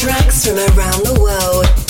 Tracks from around the world.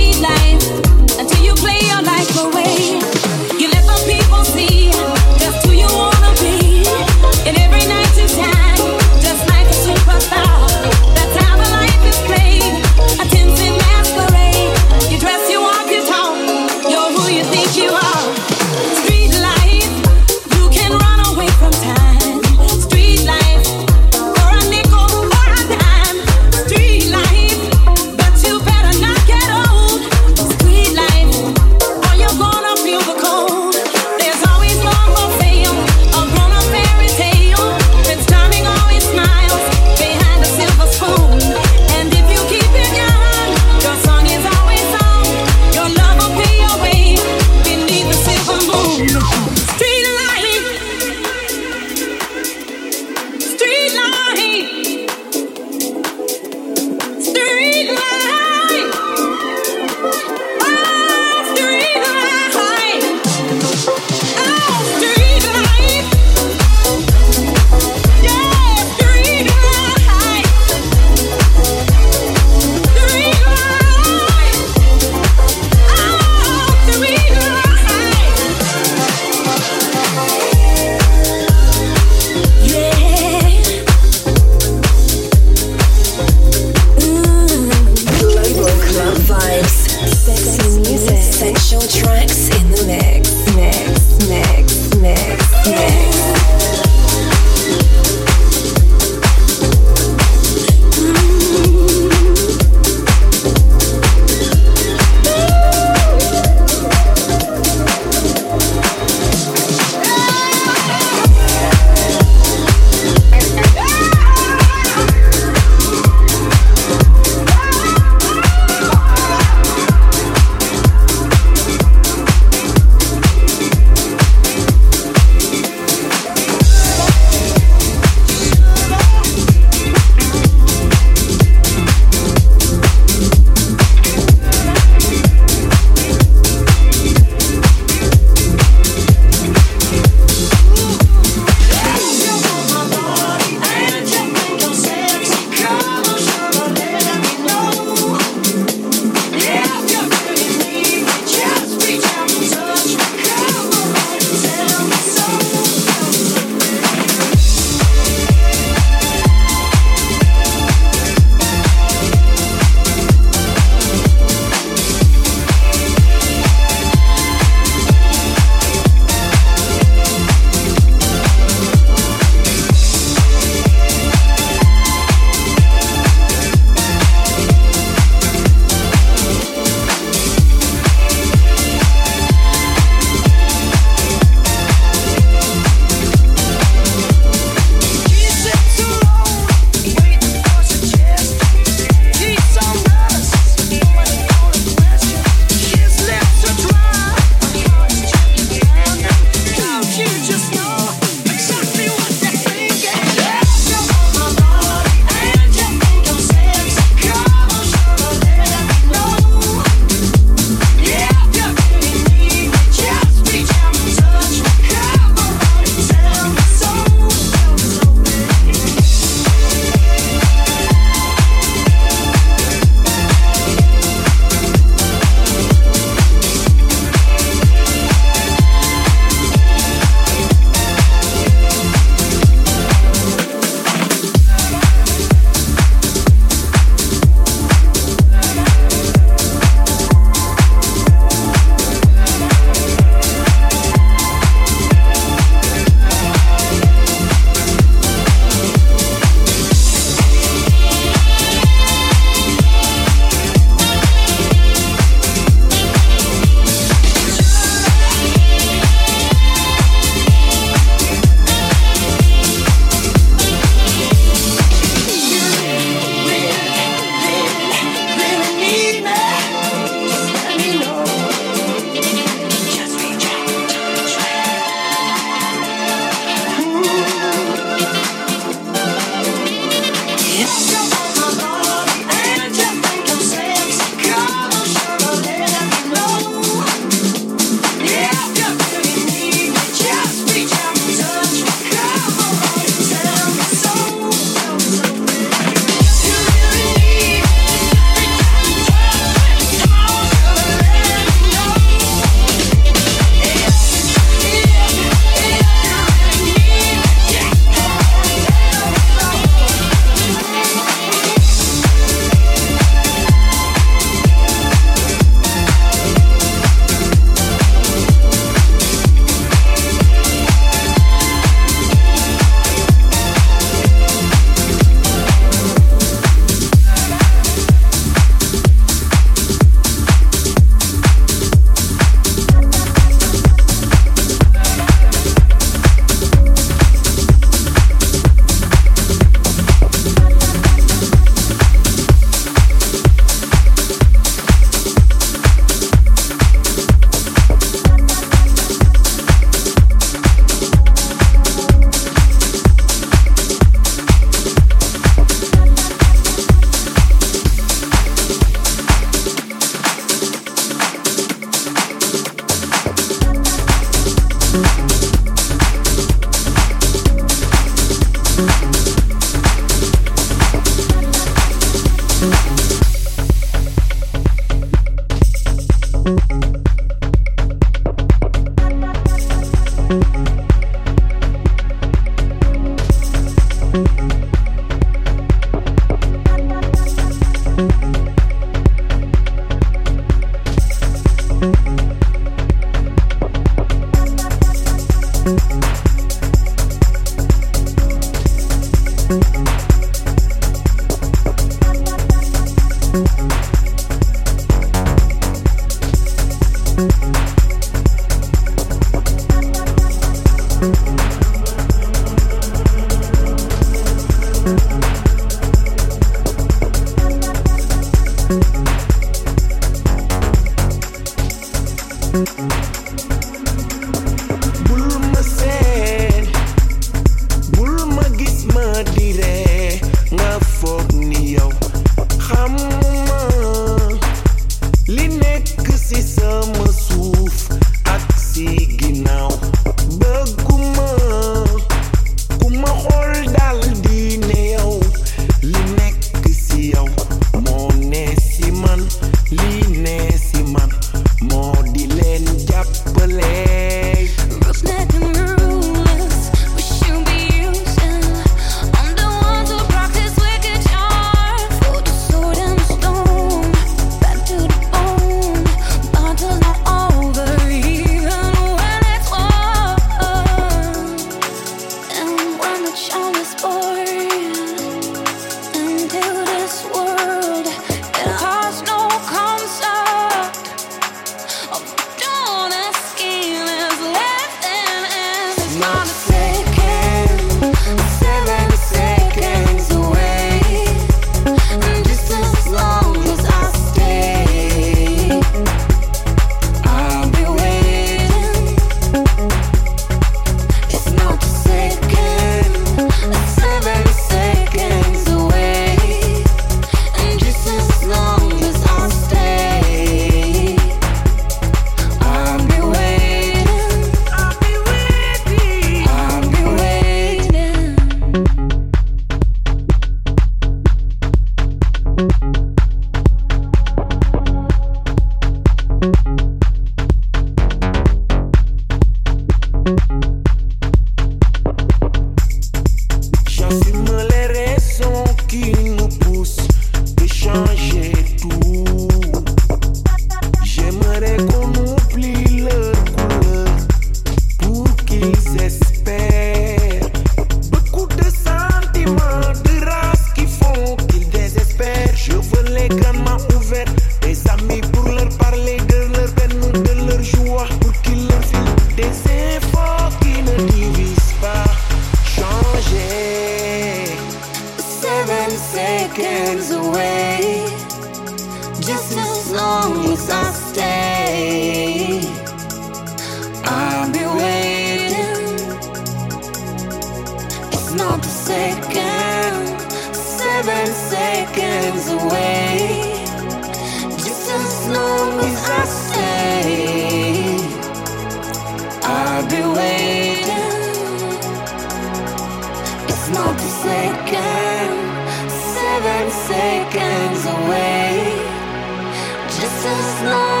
You